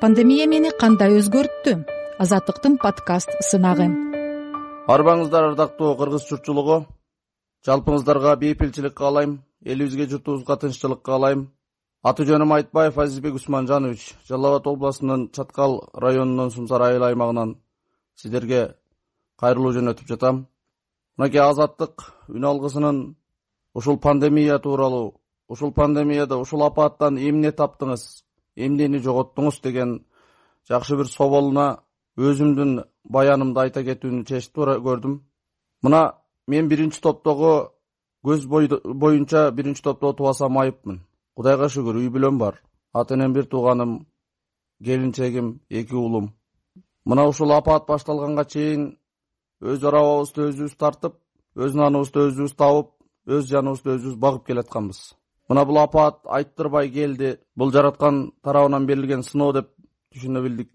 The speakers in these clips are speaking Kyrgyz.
пандемия мени кандай өзгөрттү? Азаттыктын подкаст сынагы. Арбаңыздар ардактуу кыргыз журтчулугу жалпыңыздарга бейпилчилик каалайм элибизге журтубузга тынччылык каалайм аты жөнүм айтбаев азизбек усманжанович жалал абад областынын чаткал районунун сумсар айыл аймагынан сиздерге кайрылуу жөнөтүп жатам. Мынакей азаттык үн алгысынын ушул пандемия тууралуу ушул пандемияда ушул апааттан эмне таптыңыз эмнени жоготтуңуз деген жакшы бир соболуна өзүмдүн баянымды айта кетүүнү чечип көрдүм. Мына мен биринчи топтогу көз боюнча биринчи топтогу тубасам айыпмын. Кудайга шүгүр үй бүлөм бар. Ата энем бир тууганым келинчегим эки уулум мына ушул апаат башталганга чейин өз арабабызды өзүбүз тартып өз наныбызды өзүбүз табып өз жаныбызды өзүбүз багып келатканбыз мына бул апаат айттырбай келди. Бул жараткан тарабынан берилген сыноо деп түшүнө билдик.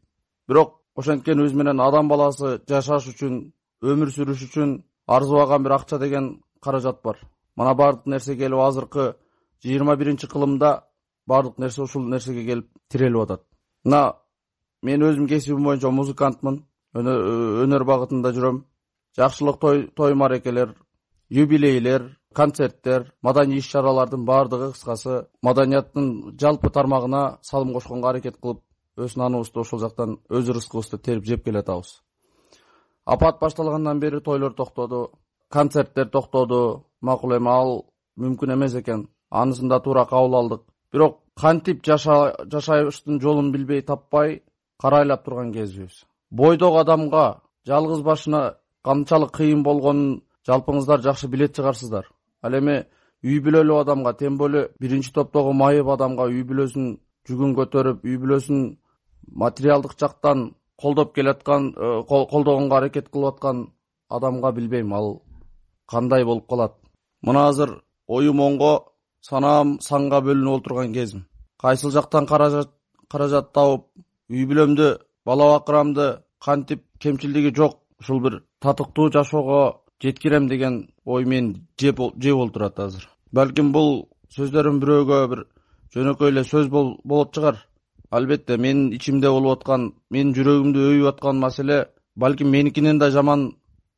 Бирок ошенткен өзү менен адам баласы жашаш үчүн өмүр сүрүш үчүн арзыбаган бир акча деген каражат бар. Мына баардык нерсе келип азыркы жыйырма биринчи кылымда баардык нерсе ушул нерсеге келип тирелип атат. Мына мен өзүм кесибим боюнча музыкантмын. Өнөр багытында жүрөм. Жакшылык той мааракелер юбилейлер концерттер маданий иш чаралардын баардыгы кыскасы маданияттын жалпы тармагына салым кошконго аракет кылып өз наныбызды ошол жактан өз ырыскыбызды терип жеп келатабыз. Апаат башталгандан бери тойлор токтоду концерттер токтоду. Макул эми ал мүмкүн эмес экен. Анысын да туура кабыл алдык. Бирок кантип жашаштын жолун билбей таппай карайлап турган кезибиз. Бойдок адамга жалгыз башына канчалык кыйын болгонун жалпыңыздар жакшы билет чыгарсыздар ал эми үй бүлөлүү адамга тем более биринчи топтогу майып адамга үй бүлөсүнүн жүгүн көтөрүп үй бүлөсүн материалдык жактан колдоп келаткан э, колдогонго аракет кылып аткан адамга билбейм. Ал кандай болуп калат? Мына азыр оюм оңго санаам санга бөлүнүп олтурган кезим. Кайсыл жактан каражат табып үй бүлөмдү бала бакырамды кантип кемчилдиги жок ушул бир татыктуу жашоого жеткирем деген ой мени жеп олтурат азыр. Балким бул сөздөрүм бирөөгө бир жөнөкөй эле сөз болот чыгар. Албетте менин ичимде болуп аткан менин жүрөгүмдү өбүп аткан маселе балким меникинен да жаман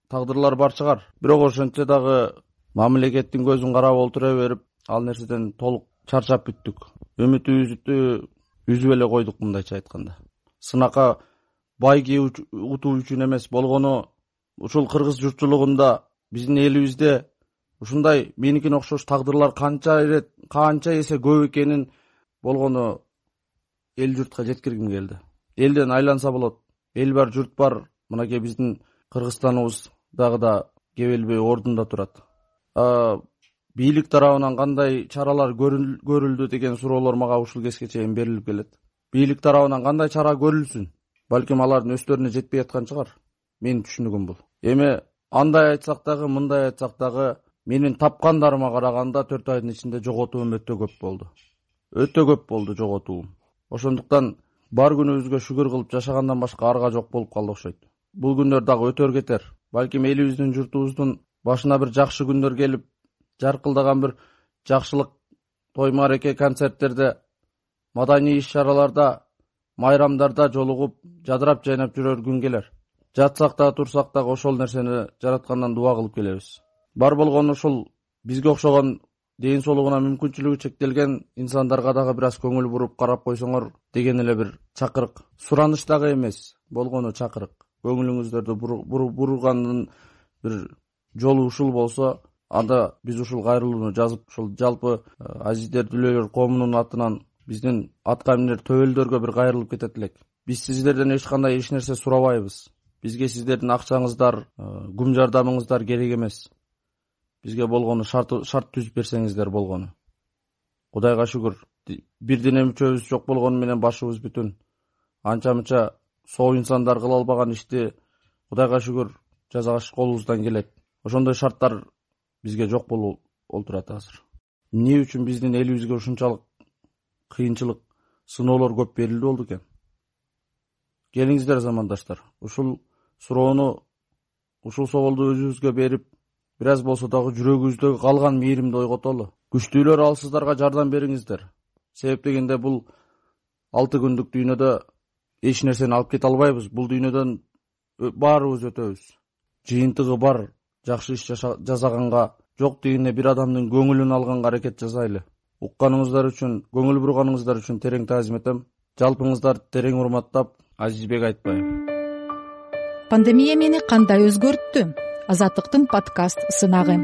тагдырлар бар чыгар. Бирок ошентсе дагы мамлекеттин көзүн карап олтура берип ал нерседен толук чарчап бүттүк. Үмүтүбүздү үзүп эле койдук мындайча айтканда. Сынакка байге утуу үчүн эмес болгону ушул кыргыз журтчулугунда биздин элибизде ушундай меникине окшош тагдырлар канча ирет канча эсе көп экенин болгону эл журтка жеткиргим келди. Элден айланса болот. Эл бар журт бар. Мынакей биздин кыргызстаныбыз дагы да кебелбей ордунда турат. Бийлик тарабынан кандай чаралар көрүлдү деген суроолор мага ушул кезге чейин берилип келет. Бийлик тарабынан кандай чара көрүлсүн? Балким алардын өздөрүнө жетпей аткан чыгар менин түшүнүгүм бул. Эми андай айтсак дагы мындай айтсак дагы менин тапкандарыма караганда төрт айдын ичинде жоготуум өтө көп болду. Өтө көп болду жоготуум. Ошондуктан бар күнүбүзгө шүгүр кылып жашагандан башка арга жок болуп калды окшойт. Бул күндөр дагы өтөр кетер. Балким элибиздин журтубуздун башына бир жакшы күндөр келип жаркылдаган бир жакшылык той маареке концерттерде маданий иш чараларда майрамдарда жолугуп жадырап жайнап жүрөр күн келер жатсак дагы турсак дагы ошол нерсени жараткандан дуба кылып келебиз. Бар болгону ушул бизге окшогон ден соолугуна мүмкүнчүлүгү чектелген инсандарга дагы бир аз көңүл буруп карап койсоңор деген эле бир чакырык. Сураныч дагы эмес болгону чакырык. Көңүлүңүздөрдү бурганын бир жолу ушул болсо анда биз ушул кайрылууну жазып ушул жалпы э, азиздер дүлөйлөр коомунун атынан биздин атка минер төбөлдөргө бир кайрылып кетет элек. Биз сиздерден эч кандай эч нерсе сурабайбыз бизге сиздердин акчаңыздар гүм э, жардамыңыздар керек эмес. Бизге болгону шарт түзүп берсеңиздер болгону. Кудайга шүгүр. Бир дене мүчөбүз жок болгону менен башыбыз бүтүн. Анча мынча соо инсандар кыла албаган ишти кудайга шүгүр жасагыч колубуздан келет. Ошондой шарттар бизге жок болуп олтурат азыр. Эмне үчүн биздин элибизге ушунчалык кыйынчылык сыноолор көп берилди болду экен келиңиздер замандаштар. Ушул суроону ушул соболду өзүбүзгө берип бир аз болсо дагы жүрөгүбүздөгү калган мээримди ойготолу. Күчтүүлөр ал сыздарга жардам бериңиздер. Себеп дегенде бул алты күндүк дүйнөдө эч нерсени алып кете албайбыз. Бул дүйнөдөн баарыбыз өтөбүз. Жыйынтыгы бар жакшы иш жасаганга жок дегенде бир адамдын көңүлүн алганга аракет жасайлы. Укканыңыздар үчүн көңүл бурганыңыздар үчүн терең таазим этем. Жалпыңыздарды терең урматтап азизбек айтбаев пандемия мени кандай өзгөрттү? Азаттыктын подкаст сынагы